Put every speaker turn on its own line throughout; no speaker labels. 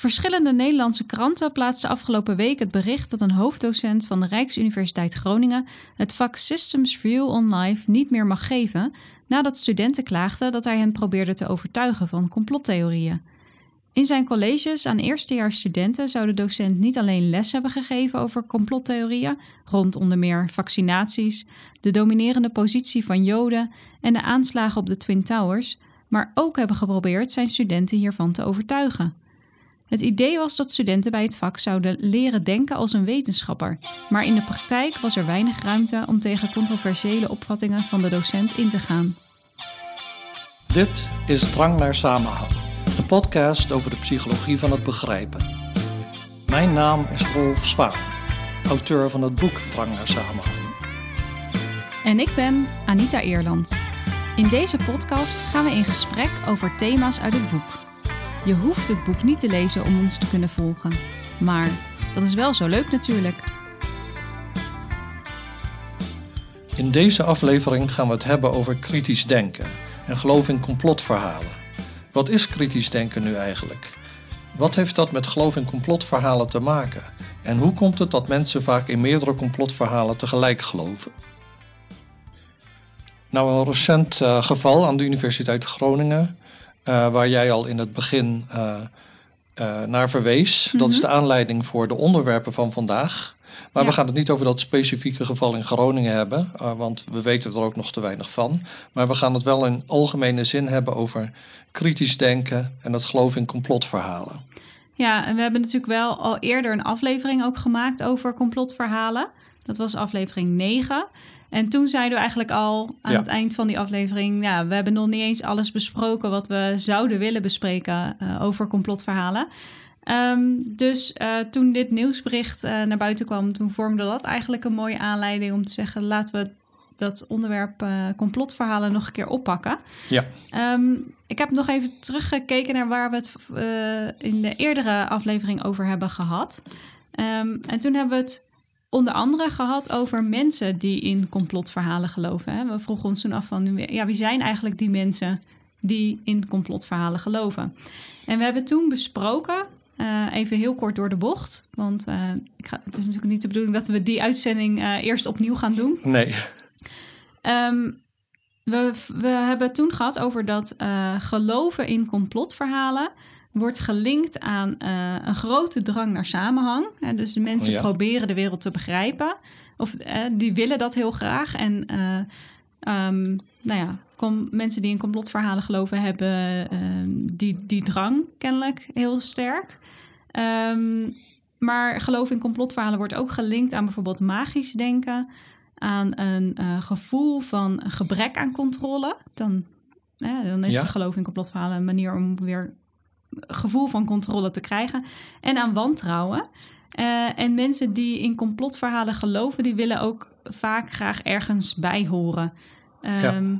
Verschillende Nederlandse kranten plaatsten afgelopen week het bericht dat een hoofddocent van de Rijksuniversiteit Groningen het vak Systems View on Life niet meer mag geven nadat studenten klaagden dat hij hen probeerde te overtuigen van complottheorieën. In zijn colleges aan eerstejaars studenten zou de docent niet alleen les hebben gegeven over complottheorieën rond onder meer vaccinaties, de dominerende positie van Joden en de aanslagen op de Twin Towers, maar ook hebben geprobeerd zijn studenten hiervan te overtuigen. Het idee was dat studenten bij het vak zouden leren denken als een wetenschapper, maar in de praktijk was er weinig ruimte om tegen controversiële opvattingen van de docent in te gaan.
Dit is Drang naar Samenhang, een podcast over de psychologie van het begrijpen. Mijn naam is Rolf Zwaan, auteur van het boek Drang naar Samenhang.
En ik ben Anita Eerland. In deze podcast gaan we in gesprek over thema's uit het boek. Je hoeft het boek niet te lezen om ons te kunnen volgen. Maar dat is wel zo leuk natuurlijk.
In deze aflevering gaan we het hebben over kritisch denken en geloof in complotverhalen. Wat is kritisch denken nu eigenlijk? Wat heeft dat met geloof in complotverhalen te maken? En hoe komt het dat mensen vaak in meerdere complotverhalen tegelijk geloven? Nou, een recent uh, geval aan de Universiteit Groningen waar jij al in het begin uh, uh, naar verwees. Mm -hmm. Dat is
Mhm.
de aanleiding voor de onderwerpen van vandaag. Maar
Ja.
we gaan het niet over dat specifieke geval in Groningen hebben, want we weten er ook nog te weinig van. Maar we gaan het wel in algemene zin hebben over kritisch denken en het geloof in complotverhalen.
Ja, en we hebben natuurlijk wel al eerder een aflevering ook gemaakt over complotverhalen. Dat was aflevering 9. En toen zeiden we eigenlijk al aan
Ja.
het eind van die aflevering... ja, we hebben nog niet eens alles besproken wat we zouden willen bespreken eh, over complotverhalen. Ehm, dus eh, toen dit nieuwsbericht eh, naar buiten kwam, toen vormde dat eigenlijk een mooie aanleiding om te zeggen... laten we dat onderwerp complotverhalen nog een keer oppakken.
Ja,
Ehm, ik heb nog even teruggekeken naar waar we het in de eerdere aflevering over hebben gehad. Ehm, en toen hebben we het onder andere gehad over mensen die in complotverhalen geloven. Hè. We vroegen ons toen af van, ja, wie zijn eigenlijk die mensen die in complotverhalen geloven? En we hebben toen besproken, eh, even heel kort door de bocht, want eh, ik ga, het is natuurlijk niet de bedoeling dat we die uitzending eh, eerst opnieuw gaan doen.
nee.
Ehm, we, we hebben het toen gehad over dat geloven in complotverhalen wordt gelinkt aan eh, een grote drang naar samenhang. Hè, dus de mensen
Ja.
proberen de wereld te begrijpen. Of eh, die willen dat heel graag. En eh, ehm, nou ja, kom, mensen die in complotverhalen geloven hebben ehm, die, die drang kennelijk heel sterk. Ehm, maar geloof in complotverhalen wordt ook gelinkt aan bijvoorbeeld magisch denken, aan een gevoel van gebrek aan controle. Dan, dan is
Ja.
geloof in complotverhalen een manier om weer gevoel van controle te krijgen. En aan wantrouwen. Eh, en mensen die in complotverhalen geloven, die willen ook vaak graag ergens bij horen. Ehm,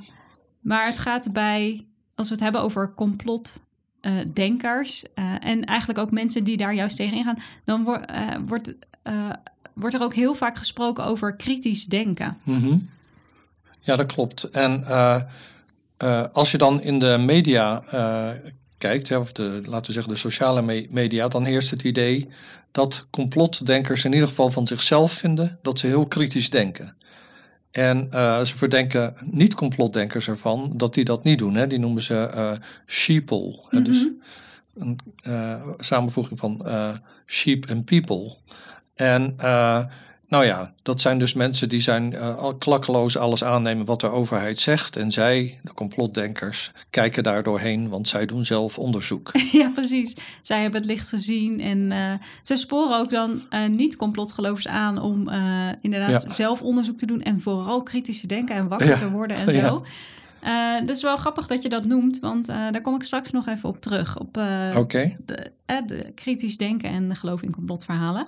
Maar het gaat bij, als we het hebben over complotdenkers eh, en eigenlijk ook mensen die daar juist tegen ingaan, dan wo- eh, wordt, eh, wordt er ook heel vaak gesproken over kritisch denken.
Mhm. Ja, dat klopt. En eh, eh, als je dan in de media eh, kijkt, hè, of de, laten we zeggen de sociale me- media, dan heerst het idee dat complotdenkers in ieder geval van zichzelf vinden dat ze heel kritisch denken. En eh, ze verdenken niet-complotdenkers ervan dat die dat niet doen. Hè. Die noemen ze eh sheeple. hè, Dus een eh, samenvoeging van sheep en people. En nou ja, dat zijn dus mensen die zijn al klakkeloos alles aannemen wat de overheid zegt. En zij, de complotdenkers, kijken daar doorheen, want zij doen zelf onderzoek.
ja, precies. Zij hebben het licht gezien en eh, ze sporen ook dan eh, niet-complotgelovers aan om inderdaad
Ja.
zelf onderzoek te doen en vooral kritisch te denken en wakker
Ja.
te worden en
Ja.
zo. Eh dat is wel grappig dat je dat noemt, want daar kom ik straks nog even op terug. Op de, de kritisch denken en de geloof in complotverhalen.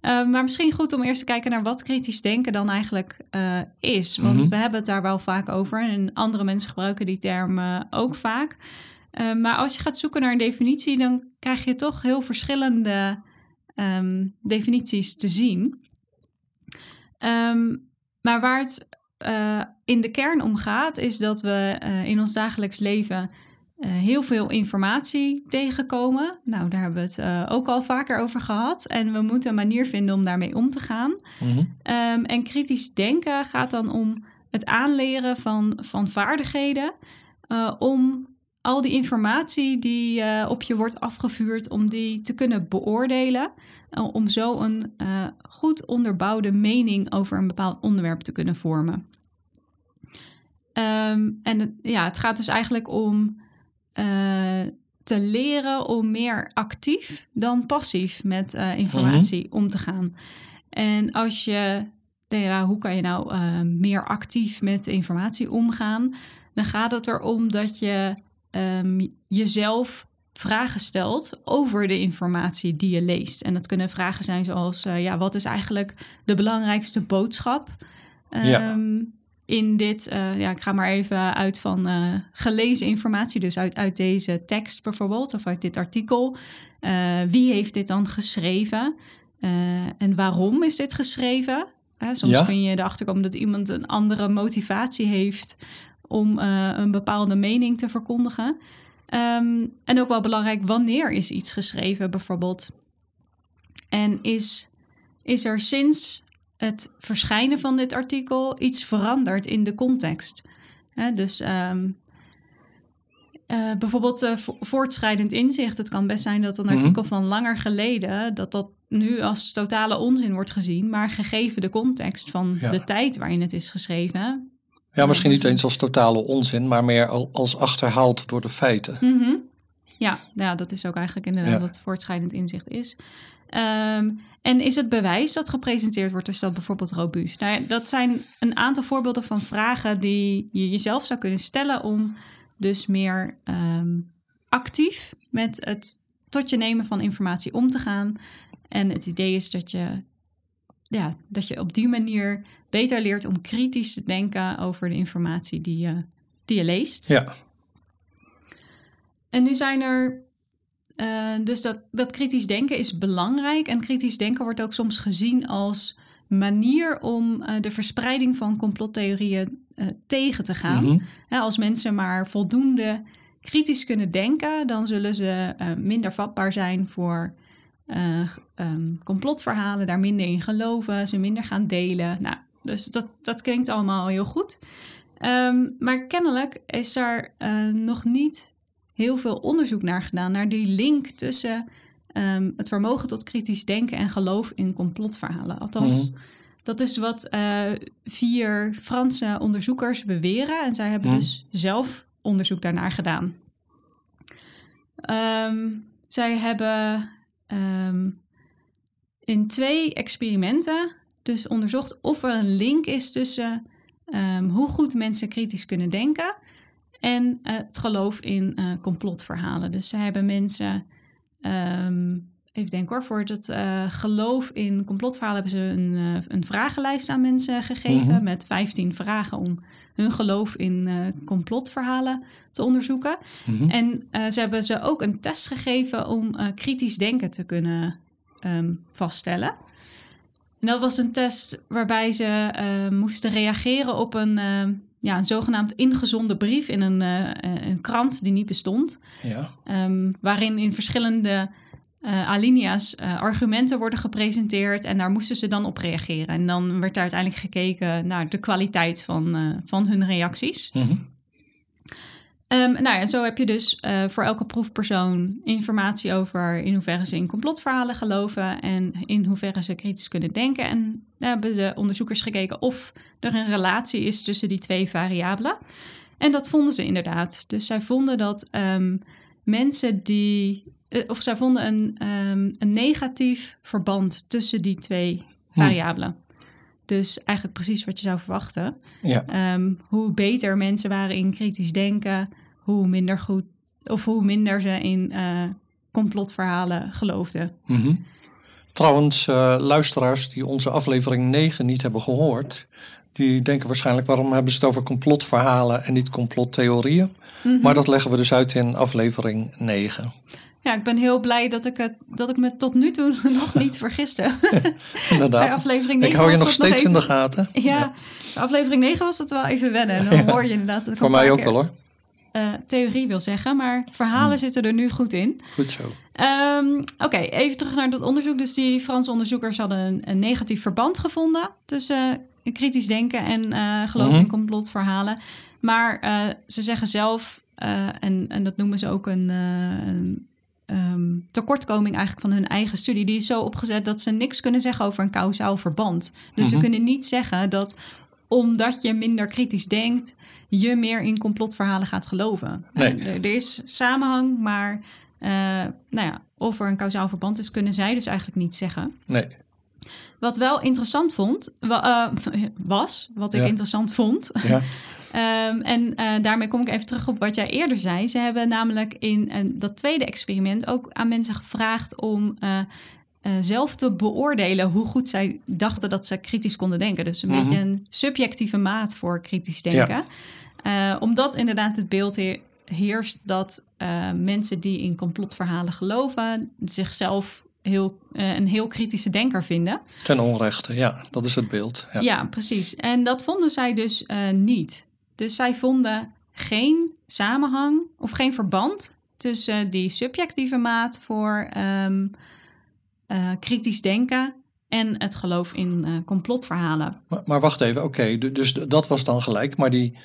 Eh, maar misschien goed om eerst te kijken naar wat kritisch denken dan eigenlijk eh, is. Want
Mhm.
we hebben het daar wel vaak over en andere mensen gebruiken die term eh, ook vaak. Eh, maar als je gaat zoeken naar een definitie, dan krijg je toch heel verschillende ehm, definities te zien. Ehm, maar waar het eh, in de kern om gaat, is dat we in ons dagelijks leven eh, heel veel informatie tegenkomen. Nou, daar hebben we het eh, ook al vaker over gehad. En we moeten een manier vinden om daarmee om te gaan.
Mhm.
Ehm, en kritisch denken gaat dan om het aanleren van, van vaardigheden. eh, om al die informatie die op je wordt afgevuurd, om die te kunnen beoordelen. om zo een goed onderbouwde mening over een bepaald onderwerp te kunnen vormen. Ehm, en ja, het gaat dus eigenlijk om eh, te leren om meer actief dan passief met eh, informatie om te gaan. En als je, nou ja, hoe kan je nou eh, meer actief met informatie omgaan? Dan gaat het erom dat je ehm, jezelf vragen stelt over de informatie die je leest. En dat kunnen vragen zijn zoals, ja, wat is eigenlijk de belangrijkste boodschap?
Ja.
In dit, eh, ja, ik ga maar even uit van eh, gelezen informatie, dus uit, uit deze tekst bijvoorbeeld, of uit dit artikel. Eh, wie heeft dit dan geschreven? En waarom is dit geschreven? Soms
Ja.
kun je erachter komen dat iemand een andere motivatie heeft om een bepaalde mening te verkondigen. Ehm, en ook wel belangrijk, wanneer is iets geschreven bijvoorbeeld? En is, is er sinds het verschijnen van dit artikel iets veranderd in de context? Dus ehm, eh, bijvoorbeeld eh, vo- voortschrijdend inzicht. Het kan best zijn dat een
Mhm.
artikel van langer geleden... dat dat nu als totale onzin wordt gezien... maar gegeven de context van
Ja.
de tijd waarin het is geschreven...
Ja, misschien niet eens als totale onzin, maar meer al- als achterhaald door de feiten.
Mhm. Ja, ja, dat is ook eigenlijk inderdaad
Ja.
wat voortschrijdend inzicht is. Ehm, en is het bewijs dat gepresenteerd wordt, is dat bijvoorbeeld robuust? Nou ja, dat zijn een aantal voorbeelden van vragen die je jezelf zou kunnen stellen om dus meer ehm, actief met het tot je nemen van informatie om te gaan. En het idee is dat je, ja, dat je op die manier beter leert om kritisch te denken over de informatie die je, die je leest.
Ja,
En nu zijn er. Eh, dus dat, dat kritisch denken is belangrijk. En kritisch denken wordt ook soms gezien als manier om eh, de verspreiding van complottheorieën eh, tegen te gaan.
Mhm.
Als mensen maar voldoende kritisch kunnen denken, dan zullen ze minder vatbaar zijn voor eh, ehm, complotverhalen, daar minder in geloven, ze minder gaan delen. Nou, dus dat, dat klinkt allemaal heel goed. Ehm, maar kennelijk is er nog niet heel veel onderzoek naar gedaan, naar die link tussen ehm, het vermogen tot kritisch denken en geloof in complotverhalen. Althans,
Mhm.
dat is wat eh, vier Franse onderzoekers beweren. En zij hebben
Mhm.
dus zelf onderzoek daarnaar gedaan. Ehm, zij hebben ehm, in twee experimenten dus onderzocht of er een link is tussen hoe goed mensen kritisch kunnen denken en eh, het geloof in eh, complotverhalen. Dus ze hebben mensen, ehm, even denken hoor, voor het eh, geloof in complotverhalen hebben ze een, een vragenlijst aan mensen gegeven
Mhm.
met 15 vragen om hun geloof in complotverhalen te onderzoeken.
Mhm.
En ze hebben ze ook een test gegeven om kritisch denken te kunnen ehm, vaststellen. En dat was een test waarbij ze moesten reageren op een, eh, ja, een zogenaamd ingezonden brief in een, eh, een krant die niet bestond.
ja.
Ehm, waarin in verschillende eh, alinea's eh, argumenten worden gepresenteerd en daar moesten ze dan op reageren. En dan werd daar uiteindelijk gekeken naar de kwaliteit van, eh, van hun reacties.
Mhm.
Ehm, nou ja, zo heb je dus eh, voor elke proefpersoon informatie over in hoeverre ze in complotverhalen geloven en in hoeverre ze kritisch kunnen denken. En daar hebben de onderzoekers gekeken of er een relatie is tussen die twee variabelen. En dat vonden ze inderdaad. Dus zij vonden dat ehm, mensen die, eh, of zij vonden een, ehm, een negatief verband tussen die twee variabelen. Dus eigenlijk precies wat je zou verwachten.
Ja.
Hoe beter mensen waren in kritisch denken, hoe minder goed of hoe minder ze in eh, complotverhalen geloofden.
Mhm. Trouwens, eh, luisteraars die onze aflevering 9 niet hebben gehoord, die denken waarschijnlijk waarom hebben ze het over complotverhalen en niet complottheorieën.
Mhm.
Maar dat leggen we dus uit in aflevering 9.
Ja, ik ben heel blij dat ik, het, dat ik me tot nu toe nog niet vergiste. Bij
Inderdaad.
aflevering 9
Ik hou je nog steeds in
even-
de gaten.
Ja, bij aflevering 9 was het wel even wennen. En dan hoor je inderdaad...
Voor mij ook
keer-
wel hoor.
Eh, theorie wil zeggen, maar verhalen
Hmm.
zitten er nu goed in.
Goed zo.
Ehm, Oké, even terug naar dat onderzoek. Dus die Franse onderzoekers hadden een, een negatief verband gevonden tussen eh, kritisch denken en eh geloof
Mhm.
in complotverhalen. Maar ze zeggen zelf, en, en dat noemen ze ook een, een ehm, tekortkoming eigenlijk van hun eigen studie. Die is zo opgezet dat ze niks kunnen zeggen over een kausaal verband. Dus ze
Mhm.
kunnen niet zeggen dat omdat je minder kritisch denkt, je meer in complotverhalen gaat geloven.
Nee.
Er, er is samenhang, maar eh, nou ja, of er een kausaal verband is, kunnen zij dus eigenlijk niet zeggen.
Nee.
Wat wel interessant vond, wa- eh, was, wat ik
Ja.
interessant vond.
Ja.
Ehm, en eh, daarmee kom ik even terug op wat jij eerder zei. Ze hebben namelijk in dat tweede experiment ook aan mensen gevraagd om eh, zelf te beoordelen hoe goed zij dachten dat ze kritisch konden denken. Dus een
Mhm.
beetje een subjectieve maat voor kritisch denken. Eh, omdat inderdaad het beeld he- heerst dat eh, mensen die in complotverhalen geloven zichzelf heel, een heel kritische denker vinden.
Ten onrechte, ja. Dat is het beeld. Ja.
Ja, precies. En dat vonden zij dus niet. Dus zij vonden geen samenhang of geen verband tussen die subjectieve maat voor ehm, eh, kritisch denken en het geloof in eh, complotverhalen.
Maar, maar wacht even, oké, du- dus dat was dan gelijk. Maar die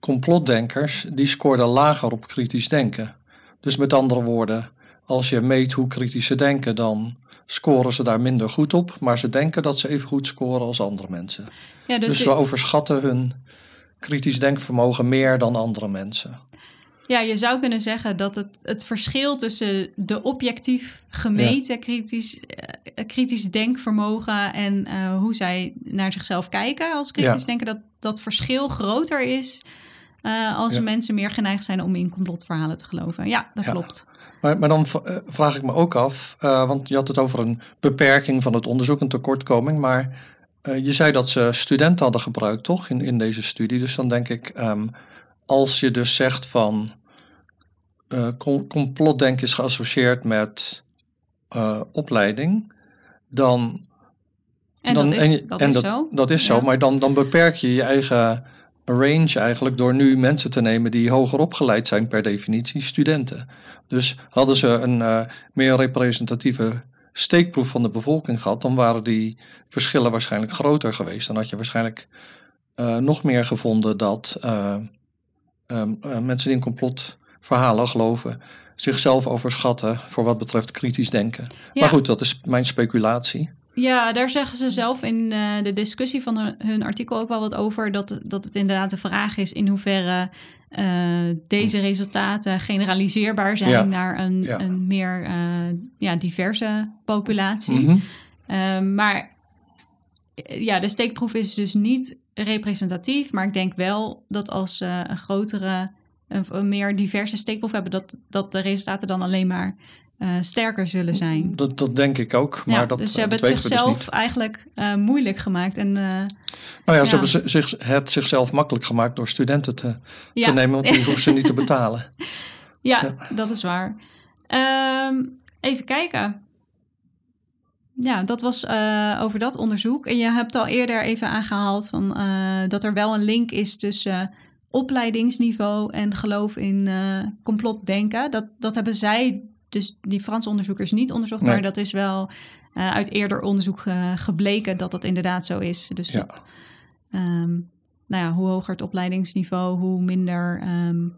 complotdenkers, die scoorden lager op kritisch denken. Dus met andere woorden, als je meet hoe kritisch ze denken, dan scoren ze daar minder goed op. Maar ze denken dat ze even goed scoren als andere mensen.
Ja,
Dus,
dus,
ze overschatten hun kritisch denkvermogen meer dan andere mensen.
Ja, je zou kunnen zeggen dat het, het verschil tussen de objectief gemeten kritisch, eh, kritisch denkvermogen en eh, hoe zij naar zichzelf kijken als kritisch
Ja.
denken, dat dat verschil groter is eh, als
Ja.
mensen meer geneigd zijn om in complotverhalen te geloven. Ja, dat klopt.
Maar, maar dan vraag ik me ook af, want je had het over een beperking van het onderzoek, een tekortkoming, maar je zei dat ze studenten hadden gebruikt, toch, in, in deze studie. Dus dan denk ik, ehm, als je dus zegt van eh, com- complotdenken is geassocieerd met eh, opleiding, dan...
En
dan,
dat is, dat
en
is
dat,
zo.
Dat is zo, maar dan, dan beperk je je eigen range eigenlijk door nu mensen te nemen die hoger opgeleid zijn per definitie, studenten. Dus hadden ze een eh, meer representatieve steekproef van de bevolking gehad, dan waren die verschillen waarschijnlijk groter geweest. Dan had je waarschijnlijk eh, nog meer gevonden dat eh, ehm, eh, mensen die in complotverhalen geloven zichzelf overschatten voor wat betreft kritisch denken.
Ja.
Maar goed, dat is mijn speculatie.
Ja, daar zeggen ze zelf in eh, de discussie van hun, hun artikel ook wel wat over. Dat, dat het inderdaad de vraag is in hoeverre eh, deze resultaten generaliseerbaar zijn
Ja.
naar een,
Ja.
een meer ja, diverse populatie.
Mhm.
Eh, maar ja, de steekproef is dus niet representatief. Maar ik denk wel dat als ze een grotere, een, een meer diverse steekproef hebben, dat, dat de resultaten dan alleen maar eh, sterker zullen zijn.
Dat, dat denk ik ook. Maar
Ja,
dat,
dus ze
eh,
hebben het
dus
zichzelf eigenlijk eh, moeilijk gemaakt. En eh,
Nou ja,
ja.
ze hebben zi- zich, het zichzelf makkelijk gemaakt door studenten te,
ja,
te nemen, want die hoeven ze niet te betalen.
ja, dat is waar. Ehm, even kijken. Ja, dat was eh, over dat onderzoek. En je hebt al eerder even aangehaald van, eh, dat er wel een link is tussen opleidingsniveau en geloof in eh, complotdenken. Dat, dat hebben zij, dus die Franse onderzoekers, niet onderzocht.
Nee.
Maar dat is wel uit eerder onderzoek gebleken dat dat inderdaad zo is. Dus
Ja.
dat, ehm, nou ja, hoe hoger het opleidingsniveau, hoe minder ehm,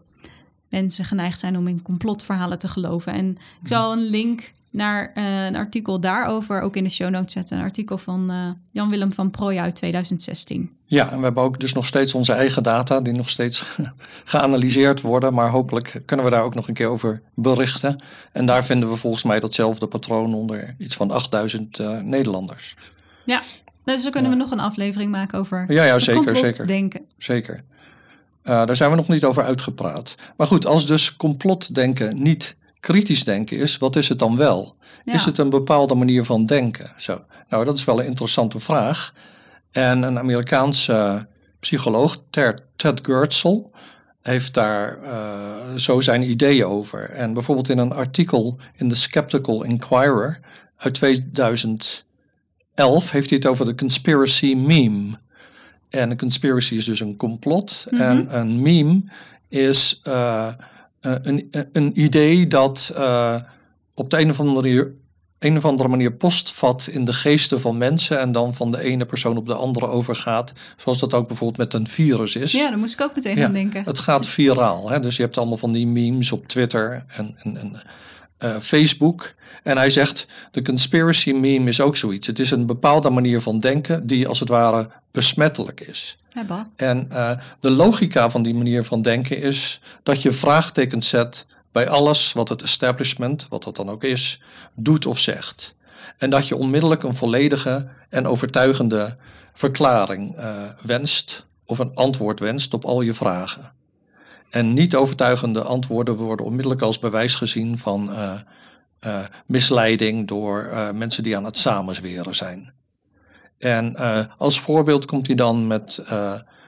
mensen geneigd zijn om in complotverhalen te geloven. En ik zal een link naar eh, een artikel daarover ook in de show notes zetten. Een artikel van eh, Jan-Willem van Prooij uit 2016.
Ja, en we hebben ook dus nog steeds onze eigen data, die nog steeds geanalyseerd worden. Maar hopelijk kunnen we daar ook nog een keer over berichten. En daar vinden we volgens mij datzelfde patroon onder iets van 8000 eh, Nederlanders.
Ja, dus dan kunnen we nog een aflevering maken over
Ja, ja, zeker, zeker.
complotdenken.
Zeker. Daar zijn we nog niet over uitgepraat. Maar goed, als dus complotdenken niet kritisch denken is, wat is het dan wel?
Ja.
Is het een bepaalde manier van denken? Zo. Nou, dat is wel een interessante vraag. En een Amerikaanse psycholoog, Ter- Ted Goertzel, heeft daar eh, zo zijn ideeën over. En bijvoorbeeld in een artikel in The Skeptical Inquirer uit 2011 heeft hij het over de conspiracy meme. En een conspiracy is dus een complot.
Mhm.
En een meme is uh, een, een idee dat uh, op de een of andere manier, een of andere manier postvat in de geesten van mensen en dan van de ene persoon op de andere overgaat. Zoals dat ook bijvoorbeeld met een virus is.
Ja, daar moest ik ook meteen aan denken.
Het gaat viraal. Hè? Dus je hebt allemaal van die memes op Twitter en, en, en uh, Facebook. En hij zegt, de conspiracy meme is ook zoiets. Het is een bepaalde manier van denken die als het ware besmettelijk is.
Hebba.
En uh, de logica van die manier van denken is dat je vraagtekens zet bij alles wat het establishment, wat dat dan ook is, doet of zegt. En dat je onmiddellijk een volledige en overtuigende verklaring uh, wenst of een antwoord wenst op al je vragen. En niet overtuigende antwoorden worden onmiddellijk als bewijs gezien van uh, uh, misleiding door uh, mensen die aan het samenzweren zijn. En als voorbeeld komt hij dan met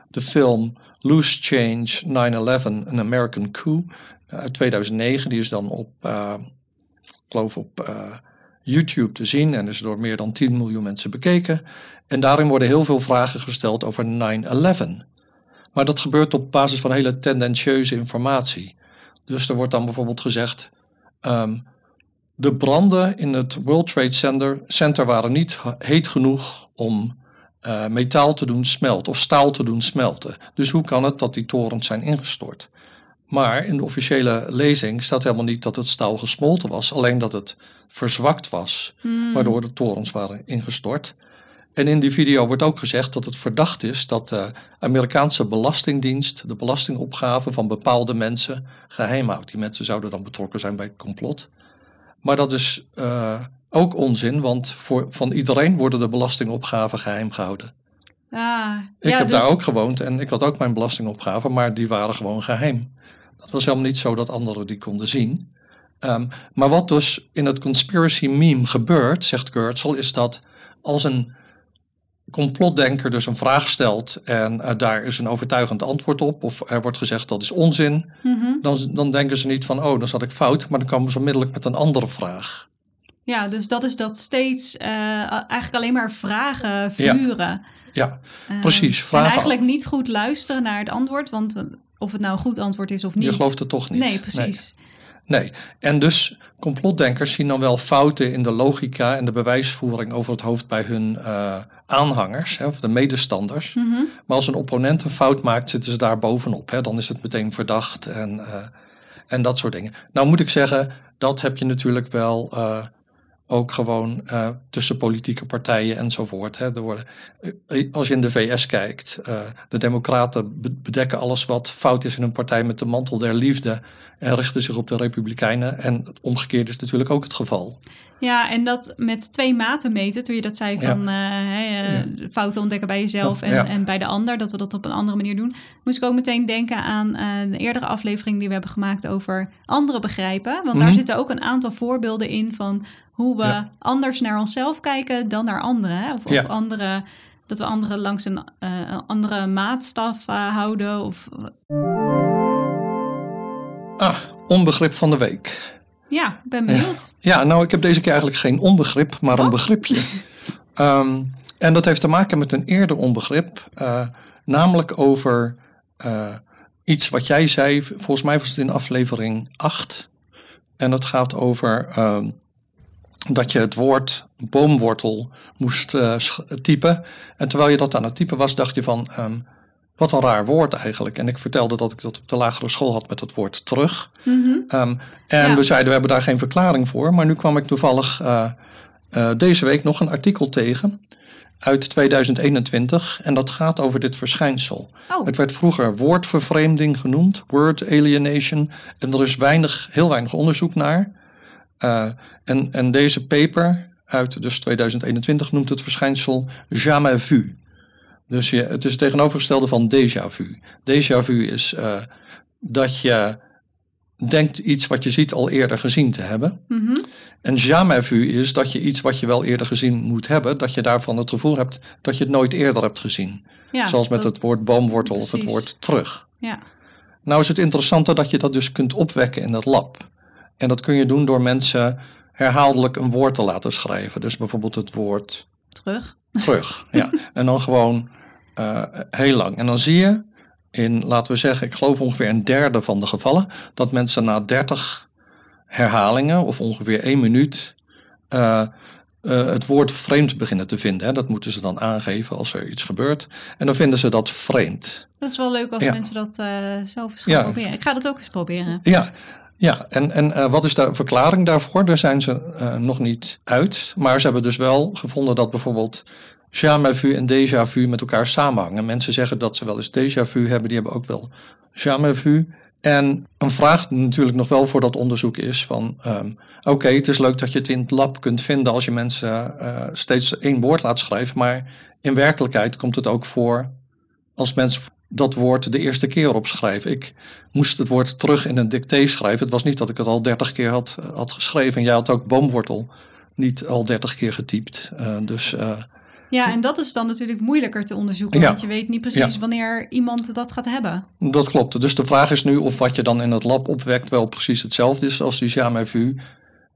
de film Loose Change 9-11, An American Coup uit 2009. Die is dan op, ik op YouTube te zien en is door meer dan 10 miljoen mensen bekeken. En daarin worden heel veel vragen gesteld over 9-11. Maar dat gebeurt op basis van hele tendentieuze informatie. Dus er wordt dan bijvoorbeeld gezegd: um, de branden in het World Trade Center, Center waren niet heet genoeg om uh, metaal te doen smelten of staal te doen smelten. Dus hoe kan het dat die torens zijn ingestort? Maar in de officiële lezing staat helemaal niet dat het staal gesmolten was, alleen dat het verzwakt was, hmm. waardoor de torens waren ingestort. En in die video wordt ook gezegd dat het verdacht is dat de Amerikaanse Belastingdienst de belastingopgave van bepaalde mensen geheim houdt. Die mensen zouden dan betrokken zijn bij het complot. Maar dat is uh, ook onzin, want voor, van iedereen worden de belastingopgaven geheim gehouden.
Ah,
ik
ja,
heb
dus...
daar ook gewoond en ik had ook mijn belastingopgaven, maar die waren gewoon geheim. Dat was helemaal niet zo dat anderen die konden zien. Um, maar wat dus in het conspiracy meme gebeurt, zegt Kurtzel, is dat als een complotdenker dus een vraag stelt en uh, daar is een overtuigend antwoord op, of er wordt gezegd dat is onzin,
mm -hmm.
dan, dan denken ze niet van, oh, dan zat ik fout, maar dan komen ze onmiddellijk met een andere vraag.
Ja, dus dat is dat steeds uh, eigenlijk alleen maar vragen vuren.
Ja, ja precies. Vragen.
En eigenlijk niet goed luisteren naar het antwoord, want of het nou een goed antwoord is of niet.
Je gelooft het toch niet.
Nee, precies.
Nee. Nee, en dus complotdenkers zien dan wel fouten in de logica en de bewijsvoering over het hoofd bij hun uh, aanhangers, hè, of de medestanders.
Mm -hmm.
Maar als een opponent een fout maakt, zitten ze daar bovenop. Hè, dan is het meteen verdacht en, uh, en dat soort dingen. Nou moet ik zeggen, dat heb je natuurlijk wel uh, ook gewoon uh, tussen politieke partijen enzovoort. Hè. Er worden, als je in de VS kijkt, uh, de Democraten bedekken alles wat fout is in een partij met de mantel der liefde en richten zich op de Republikeinen. En omgekeerd is natuurlijk ook het geval.
Ja, en dat met twee maten meten, toen je dat zei van ja. uh, hey, ja. fouten ontdekken bij jezelf en, ja. en bij de ander, dat we dat op een andere manier doen, moest ik ook meteen denken aan een eerdere aflevering die we hebben gemaakt over andere begrijpen. Want mm -hmm. daar zitten ook een aantal voorbeelden in van hoe we ja. anders naar onszelf kijken dan naar anderen. Hè? Of, ja. of andere, dat we anderen langs een uh, andere maatstaf uh, houden. Of...
Ah, onbegrip van de week.
Ja, ben benieuwd.
Ja. ja, nou, ik heb deze keer eigenlijk geen onbegrip, maar een begripje. um, en dat heeft te maken met een eerder onbegrip, uh, namelijk over iets wat jij zei. Volgens mij was het in aflevering 8. En dat gaat over ehm, dat je het woord boomwortel moest uh, typen. En terwijl je dat aan het typen was, dacht je van, um, wat een raar woord eigenlijk. En ik vertelde dat ik dat op de lagere school had met het woord terug.
Mm -hmm.
um, en ja. we zeiden, we hebben daar geen verklaring voor. Maar nu kwam ik toevallig uh, uh, deze week nog een artikel tegen uit 2021. En dat gaat over dit verschijnsel.
Oh.
Het werd vroeger woordvervreemding genoemd, word alienation. En er is weinig, heel weinig onderzoek naar. Uh, en, en deze paper uit dus 2021 noemt het verschijnsel jamais vu. Dus je, het is het tegenovergestelde van déjà vu. Déjà vu is uh, dat je denkt iets wat je ziet al eerder gezien te hebben.
Mm -hmm.
En jamais vu is dat je iets wat je wel eerder gezien moet hebben, dat je daarvan het gevoel hebt dat je het nooit eerder hebt gezien.
Ja,
Zoals met
dat,
het woord boomwortel
precies.
of het woord terug.
Ja.
Nou is het interessante dat je dat dus kunt opwekken in het lab. En dat kun je doen door mensen herhaaldelijk een woord te laten schrijven. Dus bijvoorbeeld het woord
terug.
Terug, ja. En dan gewoon uh, heel lang. En dan zie je in, laten we zeggen, ik geloof ongeveer een derde van de gevallen, dat mensen na 30 herhalingen of ongeveer één minuut uh, uh, het woord vreemd beginnen te vinden. Hè. Dat moeten ze dan aangeven als er iets gebeurt. En dan vinden ze dat vreemd.
Dat is wel leuk als
Ja.
mensen dat eh, zelf eens gaan
Ja.
proberen. Ik ga dat ook eens proberen.
Ja, ja. en, en eh, wat is de verklaring daarvoor? Daar zijn ze eh, nog niet uit. Maar ze hebben dus wel gevonden dat bijvoorbeeld jamais en déjà vu met elkaar samenhangen. Mensen zeggen dat ze wel eens déjà vu hebben, die hebben ook wel jamais. En een vraag natuurlijk nog wel voor dat onderzoek is van... ehm, oké, het is leuk dat je het in het lab kunt vinden als je mensen eh, steeds één woord laat schrijven. Maar in werkelijkheid komt het ook voor als mensen dat woord de eerste keer opschrijven. Ik moest het woord terug in een dicté schrijven. Het was niet dat ik het al dertig keer had, had geschreven. En jij had ook boomwortel niet al dertig keer getypt. Eh, dus eh,
Ja, en dat is dan natuurlijk moeilijker te onderzoeken.
Ja.
Want je weet niet precies
Ja.
wanneer iemand dat gaat hebben.
dat klopt. Dus de vraag is nu of wat je dan in het lab opwekt wel precies hetzelfde is als die jamais vu.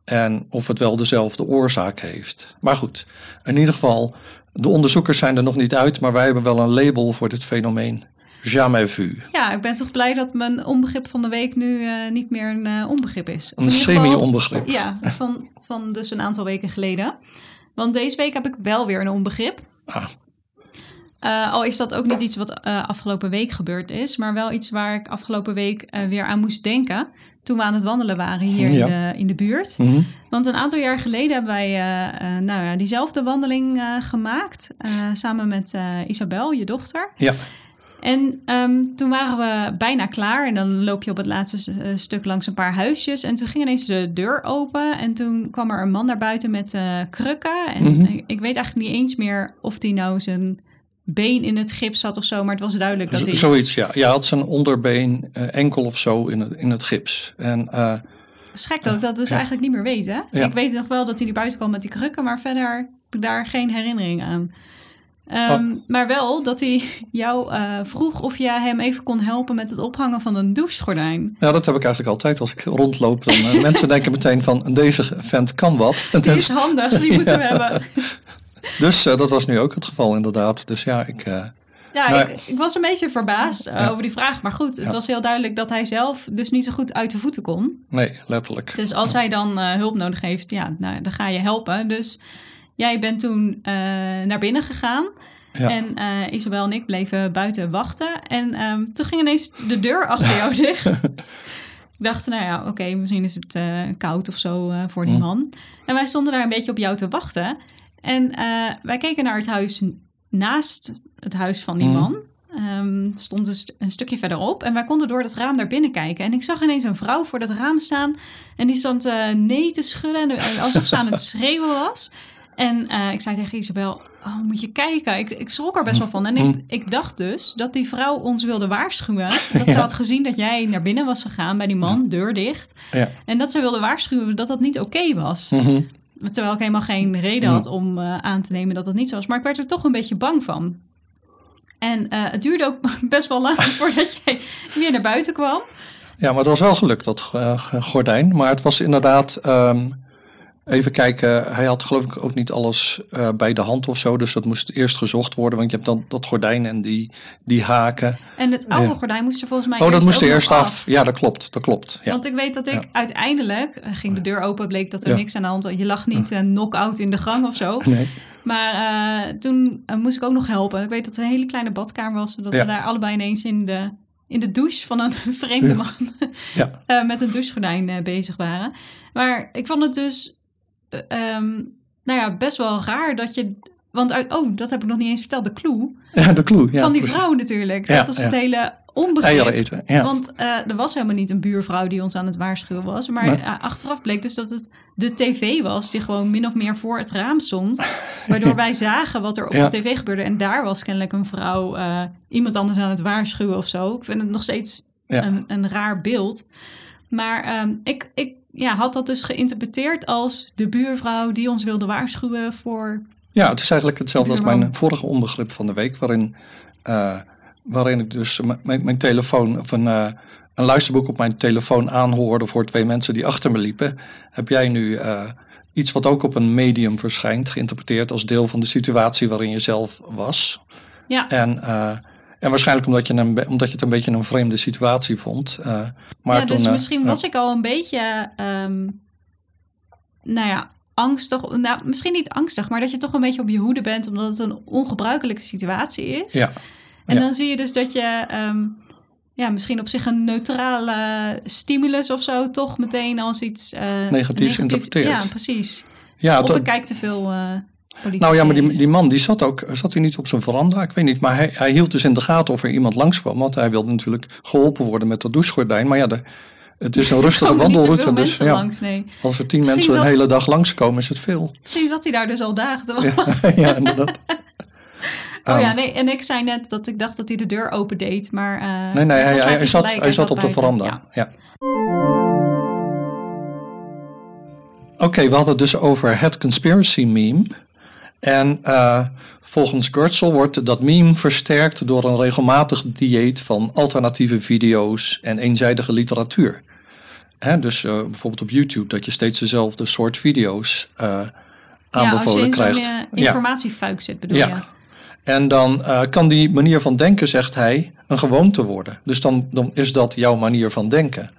En of het wel dezelfde oorzaak heeft. Maar goed, in ieder geval, de onderzoekers zijn er nog niet uit. Maar wij hebben wel een label voor dit fenomeen. Jamais vu.
Ja, ik ben toch blij dat mijn onbegrip van de week nu eh, niet meer een eh, onbegrip is. Of
Een semi-onbegrip.
Ja, van, van dus een aantal weken geleden. Want deze week heb ik wel weer een onbegrip.
Ah,
Eh, al is dat ook niet iets wat afgelopen week gebeurd is, maar wel iets waar ik afgelopen week weer aan moest denken. Toen we aan het wandelen waren hier
Ja.
in, de, in de buurt.
mhm.
Want een aantal jaar geleden hebben wij nou ja, diezelfde wandeling gemaakt. samen met Isabel, je dochter.
Ja,
En ehm, toen waren we bijna klaar. En dan loop je op het laatste eh, stuk langs een paar huisjes. En toen ging ineens de deur open. En toen kwam er een man naar buiten met eh, krukken. En
Mhm.
ik, ik weet eigenlijk niet eens meer of die nou zijn been in het gips had of zo. Maar het was duidelijk dat
Z-
hij...
zoiets, ja. Je had zijn onderbeen, eh, enkel of zo in het, in het gips. En
is gek dat ik dat dus
Ja.
eigenlijk niet meer weet, hè?
Ja.
Ik weet nog wel dat hij er buiten kwam met die krukken, maar verder heb ik daar geen herinnering aan. Ehm,
Oh.
Maar wel dat hij jou eh, vroeg of je hem even kon helpen met het ophangen van een douchegordijn.
ja, dat heb ik eigenlijk altijd als ik rondloop. Dan, eh, mensen denken meteen van, deze vent kan wat.
Die is
Dus,
handig, die moeten we hebben.
dus eh, dat was nu ook het geval inderdaad. Dus ja, ik... eh,
Ja,
Nou,
ik, ik was een beetje verbaasd
Ja.
over die vraag. Maar goed, het
Ja.
was heel duidelijk dat hij zelf dus niet zo goed uit de voeten kon.
nee, letterlijk.
Dus als hij dan hulp nodig heeft, ja, nou, dan ga je helpen. Dus jij bent toen eh, naar binnen gegaan.
Ja.
En eh, Isabel en ik bleven buiten wachten. En ehm, toen ging ineens de deur achter jou dicht. Ik dacht, nou ja, oké, misschien is het eh, koud of zo voor die
Hm.
man. En wij stonden daar een beetje op jou te wachten. En wij keken naar het huis naast het huis van die
Hm.
man. Het stond een, st- een stukje verderop. En wij konden door het raam naar binnen kijken. En ik zag ineens een vrouw voor dat raam staan. En die stond nee te schudden. En, alsof ze aan het schreeuwen was. En eh, ik zei tegen Isabel, oh, moet je kijken. Ik, ik schrok er best wel van. En ik, ik dacht dus dat die vrouw ons wilde waarschuwen. Dat ze had gezien dat jij naar binnen was gegaan bij die man, deur dicht.
Ja.
En dat ze wilde waarschuwen dat dat niet oké was.
Mhm.
Terwijl ik helemaal geen reden had om eh, aan te nemen dat dat niet zo was. Maar ik werd er toch een beetje bang van. En eh, het duurde ook best wel lang voordat jij weer naar buiten kwam.
Ja, maar het was wel gelukt, dat gordijn. Maar het was inderdaad... ehm, even kijken, hij had geloof ik ook niet alles eh, bij de hand of zo. Dus dat moest eerst gezocht worden. Want je hebt dan dat gordijn en die, die haken.
En het oude
Ja.
gordijn moest er volgens mij
Oh, dat moest er eerst af. Ja, dat klopt. Dat klopt. Ja.
Want ik weet dat ik
Ja.
uiteindelijk eh, ging de deur open, bleek dat er niks aan de hand was. Je lag niet een knock-out in de gang of zo.
Nee.
Maar eh, toen eh, moest ik ook nog helpen. Ik weet dat het een hele kleine badkamer was,
Ja.
we daar allebei ineens in de, in de douche van een vreemde man
Ja.
eh, met een douchegordijn eh, bezig waren. Maar ik vond het dus eh, ehm, nou ja, best wel raar dat je. Want uit, oh, dat heb ik nog niet eens verteld, de clue.
Ja, de clue. Ja,
van die
precies.
vrouw natuurlijk. Dat was het hele onbegrip.
Eten. Ja.
Want eh, er was helemaal niet een buurvrouw die ons aan het waarschuwen was. Maar
Nee.
achteraf bleek dus dat het de tv was die gewoon min of meer voor het raam stond. Waardoor wij zagen wat er op
Ja.
de tv gebeurde. En daar was kennelijk een vrouw eh, iemand anders aan het waarschuwen of zo. Ik vind het nog steeds
Ja.
een, een raar beeld. Maar ehm, ik, ik ja, had dat dus geïnterpreteerd als de buurvrouw die ons wilde waarschuwen voor...
Ja, het is eigenlijk hetzelfde als mijn vorige onbegrip van de week, waarin, eh, waarin ik dus mijn, mijn telefoon of een, eh, een luisterboek op mijn telefoon aanhoorde voor twee mensen die achter me liepen. Heb jij nu eh, iets wat ook op een medium verschijnt, geïnterpreteerd als deel van de situatie waarin je zelf was?
Ja,
En, En waarschijnlijk omdat je, een, omdat je het een beetje een vreemde situatie vond. Uh, maar
ja, dus misschien was ik al een beetje, um, nou ja, angstig. Nou, misschien niet angstig, maar dat je toch een beetje op je hoede bent, omdat het een ongebruikelijke situatie is.
Ja.
En dan zie je dus dat je um, ja, misschien op zich een neutrale stimulus of zo toch meteen als iets uh,
negatiefs negatief, interpreteert.
Ja, precies. Ja, of ik kijk te veel. Uh,
nou ja, maar die, die man die zat ook, zat hij niet op zijn veranda? Ik weet niet, maar hij, hij hield dus in de gaten of er iemand langskwam. Want hij wilde natuurlijk geholpen worden met dat douchegordijn. Maar ja, de, het is een rustige wandelroute. Dus ja, langs, nee. als er tien mensen een hele dag langskomen, is het veel.
Misschien zat hij daar dus al dagen te
Ja, ja inderdaad.
Oh ja, nee, en ik zei net dat ik dacht dat hij de deur open deed, maar... Uh,
nee, nee, hij, hij, zat, hij zat op de veranda. Ja. Oké, we hadden het dus over het conspiracy meme. En uh, volgens Gertzel wordt dat meme versterkt door een regelmatig dieet van alternatieve video's en eenzijdige literatuur. Hè, dus uh, bijvoorbeeld op YouTube, dat je steeds dezelfde soort video's uh, aanbevolen krijgt. Ja, als
je in zo'n informatiefuik zit, bedoel
ja.
je?
En dan kan die manier van denken, zegt hij, een gewoonte worden. Dus dan, dan is dat jouw manier van denken.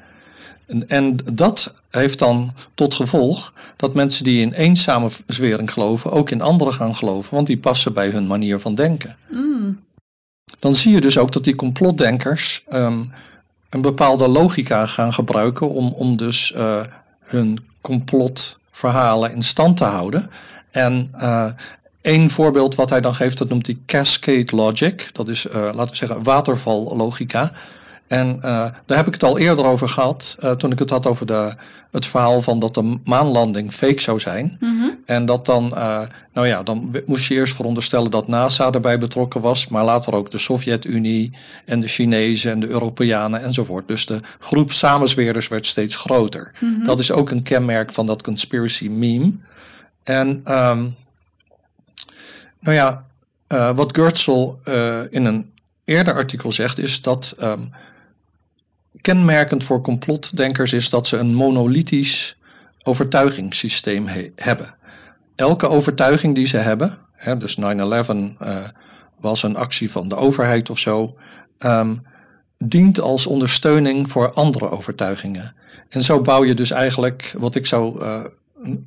En, en, dat heeft dan tot gevolg dat mensen die in één samenzwering geloven, ook in andere gaan geloven, want die passen bij hun manier van denken.
Mm.
Dan zie je dus ook dat die complotdenkers um, een bepaalde logica gaan gebruiken om, om dus uh, hun complotverhalen in stand te houden. En uh, Eén voorbeeld wat hij dan geeft, dat noemt hij cascade logic. Dat is, uh, laten we zeggen, watervallogica. En uh, daar heb ik het al eerder over gehad, uh, toen ik het had over de, het verhaal van dat de maanlanding fake zou zijn.
Mm -hmm.
En dat dan, nou ja, dan moest je eerst veronderstellen dat NASA erbij betrokken was, maar later ook de Sovjet-Unie en de Chinezen en de Europeanen enzovoort. Dus de groep samenzweerders werd steeds groter.
Mm -hmm.
Dat is ook een kenmerk van dat conspiracy meme. En um, nou ja, uh, wat Gertzel uh, in een eerder artikel zegt, is dat um, kenmerkend voor complotdenkers is dat ze een monolithisch overtuigingssysteem he hebben. Elke overtuiging die ze hebben, hè, dus 9-11 uh, was een actie van de overheid of zo, um, dient als ondersteuning voor andere overtuigingen. En zo bouw je dus eigenlijk wat ik zou uh,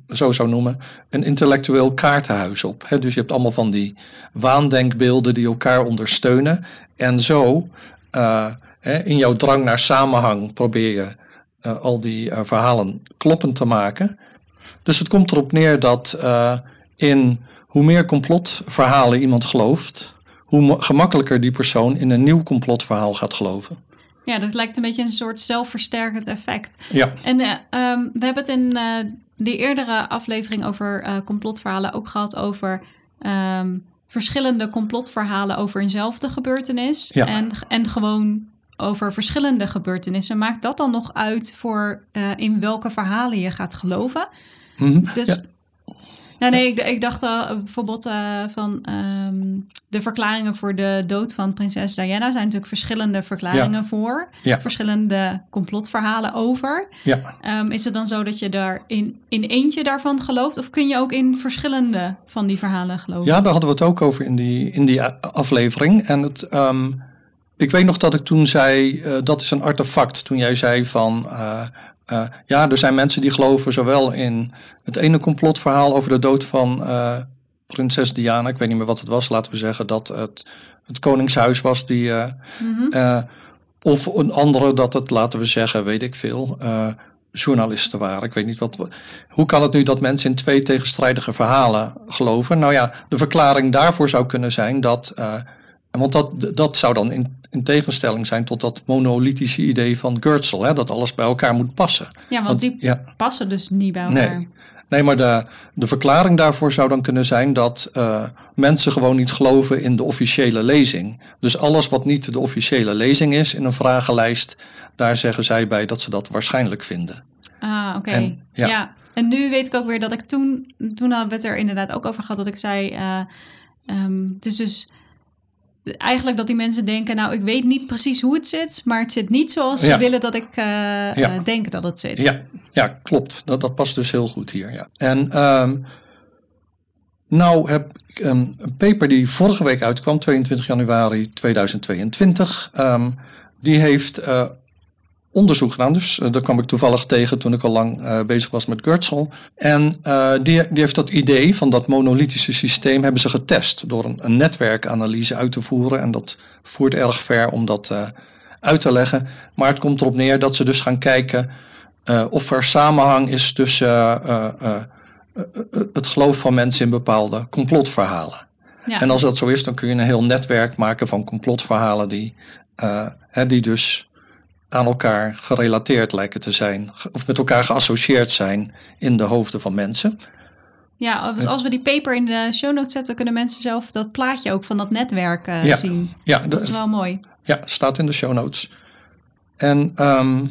zo zou noemen, een intellectueel kaartenhuis op. Dus je hebt allemaal van die waandenkbeelden die elkaar ondersteunen. En zo, uh, in jouw drang naar samenhang, probeer je uh, al die uh, verhalen kloppend te maken. Dus het komt erop neer dat in hoe meer complotverhalen iemand gelooft, hoe gemakkelijker die persoon in een nieuw complotverhaal gaat geloven.
Ja, dat lijkt een beetje een soort zelfversterkend effect.
Ja.
En um, we hebben het in die eerdere aflevering over uh, complotverhalen ook gehad over um, verschillende complotverhalen over eenzelfde gebeurtenis.
Ja.
En, en gewoon over verschillende gebeurtenissen. Maakt dat dan nog uit voor uh, in welke verhalen je gaat geloven?
Mm -hmm.
Dus
ja.
Nou, nee, ik, ik dacht uh, bijvoorbeeld uh, van um, de verklaringen voor de dood van prinses Diana zijn natuurlijk verschillende verklaringen
ja.
voor,
ja.
verschillende complotverhalen over.
Ja.
Um, is het dan zo dat je daar in, in eentje daarvan gelooft, of kun je ook in verschillende van die verhalen geloven?
Ja, daar hadden we het ook over in die, in die aflevering. En het, um, ik weet nog dat ik toen zei, uh, dat is een artefact. Toen jij zei van, uh, uh, ja, er zijn mensen die geloven zowel in het ene complotverhaal over de dood van prinses Diana. Ik weet niet meer wat het was. Laten we zeggen dat het, het koningshuis was die.
Mm
-hmm. of een andere dat het, laten we zeggen, weet ik veel. journalisten waren. Ik weet niet wat. Hoe kan het nu dat mensen in twee tegenstrijdige verhalen geloven? Nou ja, de verklaring daarvoor zou kunnen zijn dat. want dat, dat zou dan in in tegenstelling zijn tot dat monolithische idee van Gertzel, hè, dat alles bij elkaar moet passen.
Ja, want, want die ja. passen dus niet bij
elkaar. Nee, nee maar de, de verklaring daarvoor zou dan kunnen zijn dat uh, mensen gewoon niet geloven in de officiële lezing. Dus alles wat niet de officiële lezing is in een vragenlijst, daar zeggen zij bij dat ze dat waarschijnlijk vinden.
Ah, oké. Okay. Ja. ja. En nu weet ik ook weer dat ik toen, toen hadden we het er inderdaad ook over gehad, dat ik zei, uh, um, het is dus eigenlijk dat die mensen denken, nou, ik weet niet precies hoe het zit, maar het zit niet zoals
ja.
ze willen dat ik uh, ja. uh, denk dat het zit.
Ja, ja klopt. Dat, dat past dus heel goed hier. Ja. En um, Nou heb ik een, een paper die vorige week uitkwam, 22 januari 2022. ehm, die heeft eh, onderzoek gedaan. Dus uh, daar kwam ik toevallig tegen toen ik al lang uh, bezig was met Gürtel. En uh, die, die heeft dat idee van dat monolithische systeem hebben ze getest door een, een netwerkanalyse uit te voeren. En dat voert erg ver om dat uit te leggen. Maar het komt erop neer dat ze dus gaan kijken of er samenhang is tussen het geloof van mensen in bepaalde complotverhalen. Ja. En als dat zo is, dan kun je een heel netwerk maken van complotverhalen die, hè, die dus aan elkaar gerelateerd lijken te zijn, of met elkaar geassocieerd zijn in de hoofden van mensen.
Ja, dus als we die paper in de show notes zetten, kunnen mensen zelf dat plaatje ook van dat netwerk uh,
ja,
zien.
Ja,
dat, is wel mooi.
Ja, staat in de show notes. En um,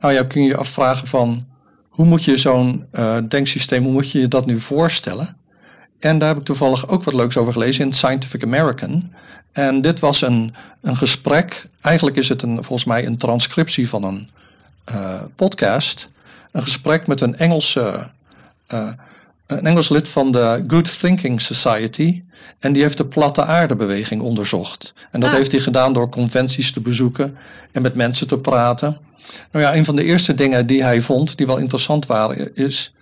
nou ja, kun je je afvragen van hoe moet je zo'n uh, denksysteem, hoe moet je je dat nu voorstellen? En daar heb ik toevallig ook wat leuks over gelezen in Scientific American. En dit was een, een gesprek. Eigenlijk is het een, volgens mij een transcriptie van een uh, podcast. Een gesprek met een Engelse. Uh, een Engels lid van de Good Thinking Society. En die heeft de platte aardebeweging onderzocht. En dat ah. heeft hij gedaan door conventies te bezoeken en met mensen te praten. Nou ja, een van de eerste dingen die hij vond, die wel interessant waren, is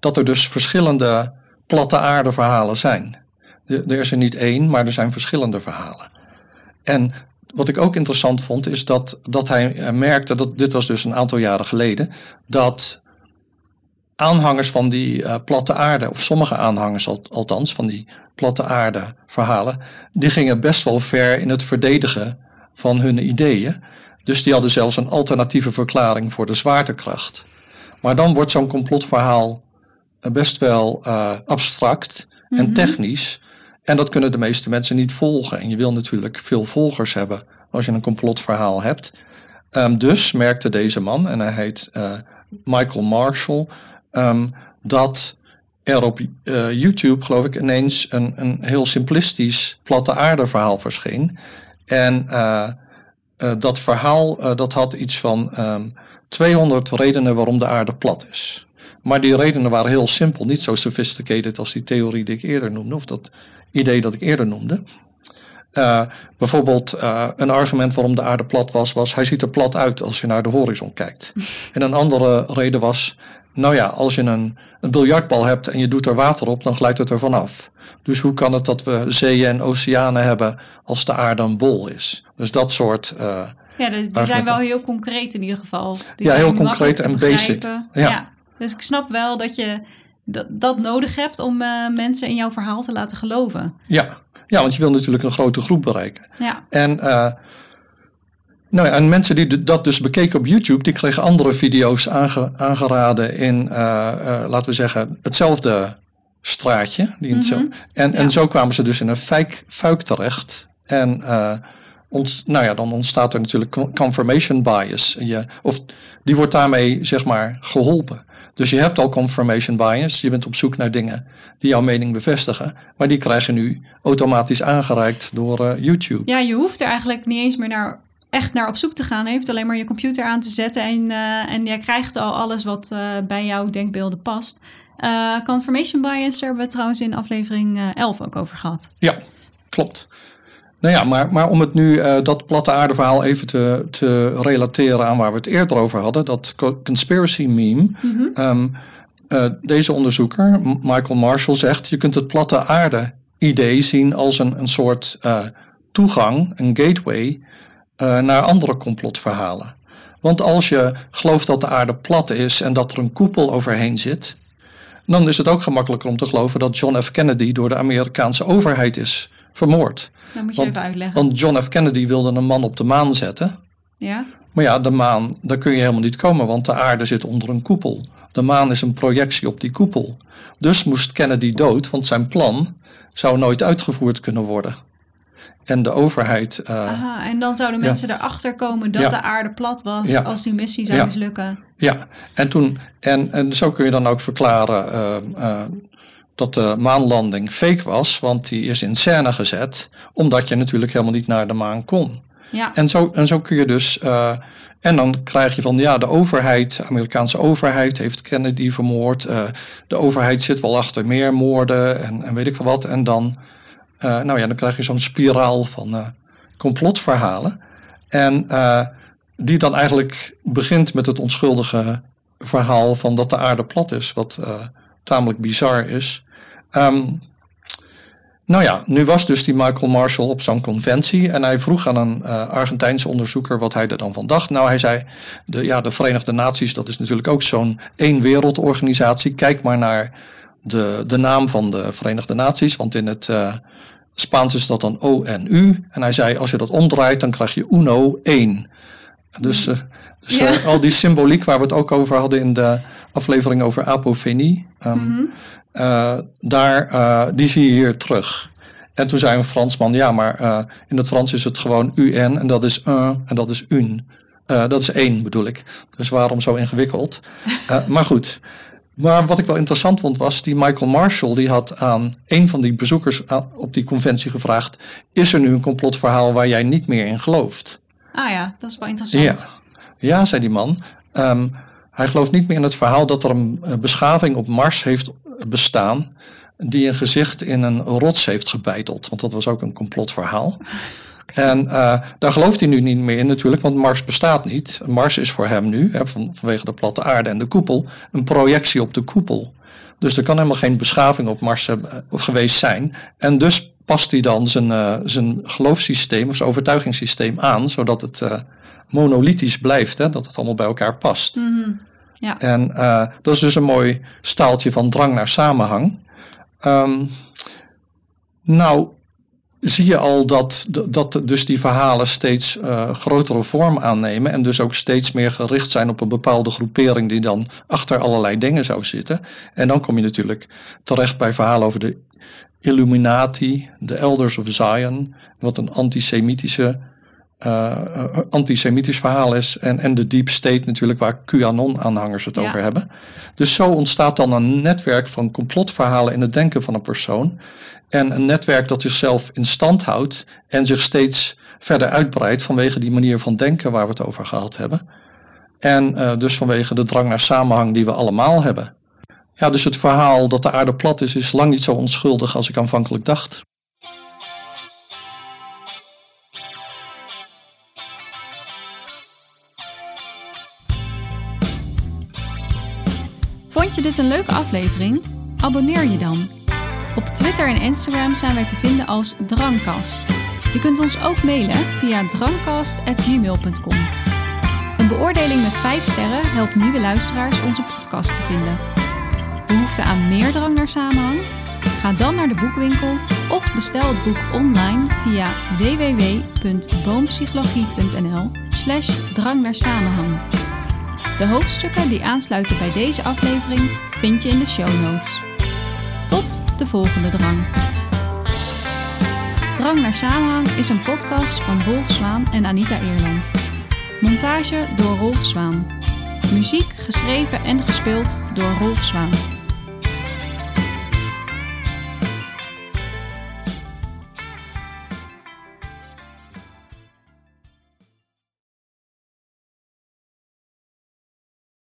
dat er dus verschillende platte aarde verhalen zijn. Er is er niet één, maar er zijn verschillende verhalen. En wat ik ook interessant vond, is dat, dat hij merkte, dat dit was dus een aantal jaren geleden, dat aanhangers van die uh, platte aarde, of sommige aanhangers althans, van die platte aarde verhalen, die gingen best wel ver in het verdedigen van hun ideeën. Dus die hadden zelfs een alternatieve verklaring voor de zwaartekracht. Maar dan wordt zo'n complotverhaal best wel uh, abstract en mm -hmm. technisch. En dat kunnen de meeste mensen niet volgen. En je wil natuurlijk veel volgers hebben als je een complotverhaal hebt. Um, dus merkte deze man, en hij heet uh, Michael Marshall, um, dat er op uh, YouTube, geloof ik, ineens een, een heel simplistisch platte aarde verhaal verscheen. En uh, dat verhaal dat had iets van um, ehm, 200 redenen waarom de aarde plat is. Maar die redenen waren heel simpel, niet zo sophisticated als die theorie die ik eerder noemde, of dat idee dat ik eerder noemde. Uh, bijvoorbeeld uh, een argument waarom de aarde plat was, was hij ziet er plat uit als je naar de horizon kijkt. En een andere reden was, nou ja, als je een, een biljartbal hebt en je doet er water op, dan glijdt het er vanaf. Dus hoe kan het dat we zeeën en oceanen hebben als de aarde een bol is? Dus dat soort. Uh,
ja, dus die zijn wel heel concreet in ieder geval. Die
ja, heel concreet en basic.
Ja. ja. dus ik snap wel dat je dat, dat nodig hebt om uh, mensen in jouw verhaal te laten geloven.
Ja. ja, want je wil natuurlijk een grote groep bereiken.
Ja.
En, uh, nou ja, en mensen die dat dus bekeken op YouTube, die kregen andere video's aange, aangeraden in, uh, laten we zeggen, hetzelfde straatje. Die mm -hmm. zo, en, ja. en zo kwamen ze dus in een fuik, fuik terecht. En ont, nou ja, dan ontstaat er natuurlijk confirmation bias. Je, of die wordt daarmee, zeg maar, geholpen. Dus je hebt al confirmation bias. Je bent op zoek naar dingen die jouw mening bevestigen. Maar die krijg je nu automatisch aangereikt door uh, YouTube.
Ja, je hoeft er eigenlijk niet eens meer naar, echt naar op zoek te gaan. Je hoeft alleen maar je computer aan te zetten. En, uh, en jij krijgt al alles wat uh, bij jouw denkbeelden past. confirmation bias, daar hebben we trouwens in aflevering 11 ook over gehad.
Ja, klopt. Nou ja, maar, maar om het nu, uh, dat platte aardeverhaal even te, te relateren aan waar we het eerder over hadden, dat conspiracy meme. Mm -hmm. um, uh, deze onderzoeker, Michael Marshall, zegt: je kunt het platte aarde idee zien als een, een soort uh, toegang, een gateway naar andere complotverhalen. Want als je gelooft dat de aarde plat is en dat er een koepel overheen zit, dan is het ook gemakkelijker om te geloven dat John F. Kennedy door de Amerikaanse overheid is vermoord.
Dat moet je want, even uitleggen.
Want John F. Kennedy wilde een man op de maan zetten.
Ja.
Maar ja, de maan, daar kun je helemaal niet komen, want de aarde zit onder een koepel. De maan is een projectie op die koepel. Dus moest Kennedy dood, want zijn plan zou nooit uitgevoerd kunnen worden. En de overheid. Uh,
Aha, en dan zouden mensen ja. erachter komen dat ja. de aarde plat was ja. als die missie zou mislukken.
Ja, en, toen, en, en zo kun je dan ook verklaren uh, uh, dat de maanlanding fake was, want die is in scène gezet, omdat je natuurlijk helemaal niet naar de maan kon.
Ja.
En, zo, en zo kun je dus. eh, en dan krijg je van ja, de overheid, de Amerikaanse overheid heeft Kennedy vermoord. eh, de overheid zit wel achter meer moorden en, en weet ik wat. En dan, eh, nou ja, dan krijg je zo'n spiraal van complotverhalen. En die dan eigenlijk begint met het onschuldige verhaal van dat de aarde plat is, wat tamelijk bizar is. Ehm, nou ja, nu was dus die Michael Marshall op zo'n conventie en hij vroeg aan een uh, Argentijnse onderzoeker wat hij er dan van dacht. Nou, hij zei, de, ja, de Verenigde Naties, dat is natuurlijk ook zo'n één wereldorganisatie. Kijk maar naar de, de naam van de Verenigde Naties, want in het uh, Spaans is dat dan ONU. En hij zei, als je dat omdraait, dan krijg je UNO 1. Dus, uh, dus ja. al die symboliek waar we het ook over hadden in de aflevering over apofenie. Um, mm -hmm. Uh, daar, uh, die zie je hier terug. En toen zei een Fransman, ja, maar uh, in het Frans is het gewoon UN en dat is un en dat is une. dat is één bedoel ik. Dus waarom zo ingewikkeld? maar goed. Maar wat ik wel interessant vond was, die Michael Marshall, die had aan een van die bezoekers op die conventie gevraagd, is er nu een complotverhaal waar jij niet meer in gelooft?
Ah ja, dat is wel interessant.
Ja, ja zei die man. Um, hij gelooft niet meer in het verhaal dat er een beschaving op Mars heeft bestaan die een gezicht in een rots heeft gebeiteld. Want dat was ook een complotverhaal. En uh, daar gelooft hij nu niet meer in natuurlijk, want Mars bestaat niet. Mars is voor hem nu, hè, van, vanwege de platte aarde en de koepel, een projectie op de koepel. Dus er kan helemaal geen beschaving op Mars hebben, of geweest zijn. En dus past hij dan zijn, uh, zijn geloofssysteem of zijn overtuigingssysteem aan, zodat het uh, monolithisch blijft, hè, dat het allemaal bij elkaar past.
Mm -hmm. Ja.
En uh, dat is dus een mooi staaltje van drang naar samenhang. Um, nou, zie je al dat, dat dus die verhalen steeds uh, grotere vorm aannemen en dus ook steeds meer gericht zijn op een bepaalde groepering die dan achter allerlei dingen zou zitten. En dan kom je natuurlijk terecht bij verhalen over de Illuminati, de Elders of Zion, wat een antisemitische uh, antisemitisch verhaal is. En, en de deep state natuurlijk, waar QAnon-aanhangers het ja. over hebben. Dus zo ontstaat dan een netwerk van complotverhalen in het denken van een persoon. En een netwerk dat zichzelf in stand houdt en zich steeds verder uitbreidt vanwege die manier van denken waar we het over gehad hebben. En uh, dus vanwege de drang naar samenhang die we allemaal hebben. Ja, dus het verhaal dat de aarde plat is, is lang niet zo onschuldig als ik aanvankelijk dacht.
Vond je dit een leuke aflevering? Abonneer je dan. Op Twitter en Instagram zijn wij te vinden als Drangkast. Je kunt ons ook mailen via drangkast.gmail.com. Een beoordeling met 5 sterren helpt nieuwe luisteraars onze podcast te vinden. Behoefte aan meer drang naar samenhang? Ga dan naar de boekwinkel of bestel het boek online via www.boompsychologie.nl slash drang naar samenhang. De hoofdstukken die aansluiten bij deze aflevering vind je in de show notes. Tot de volgende drang. Drang naar Samenhang is een podcast van Rolf Zwaan en Anita Eerland. Montage door Rolf Zwaan. Muziek geschreven en gespeeld door Rolf Zwaan.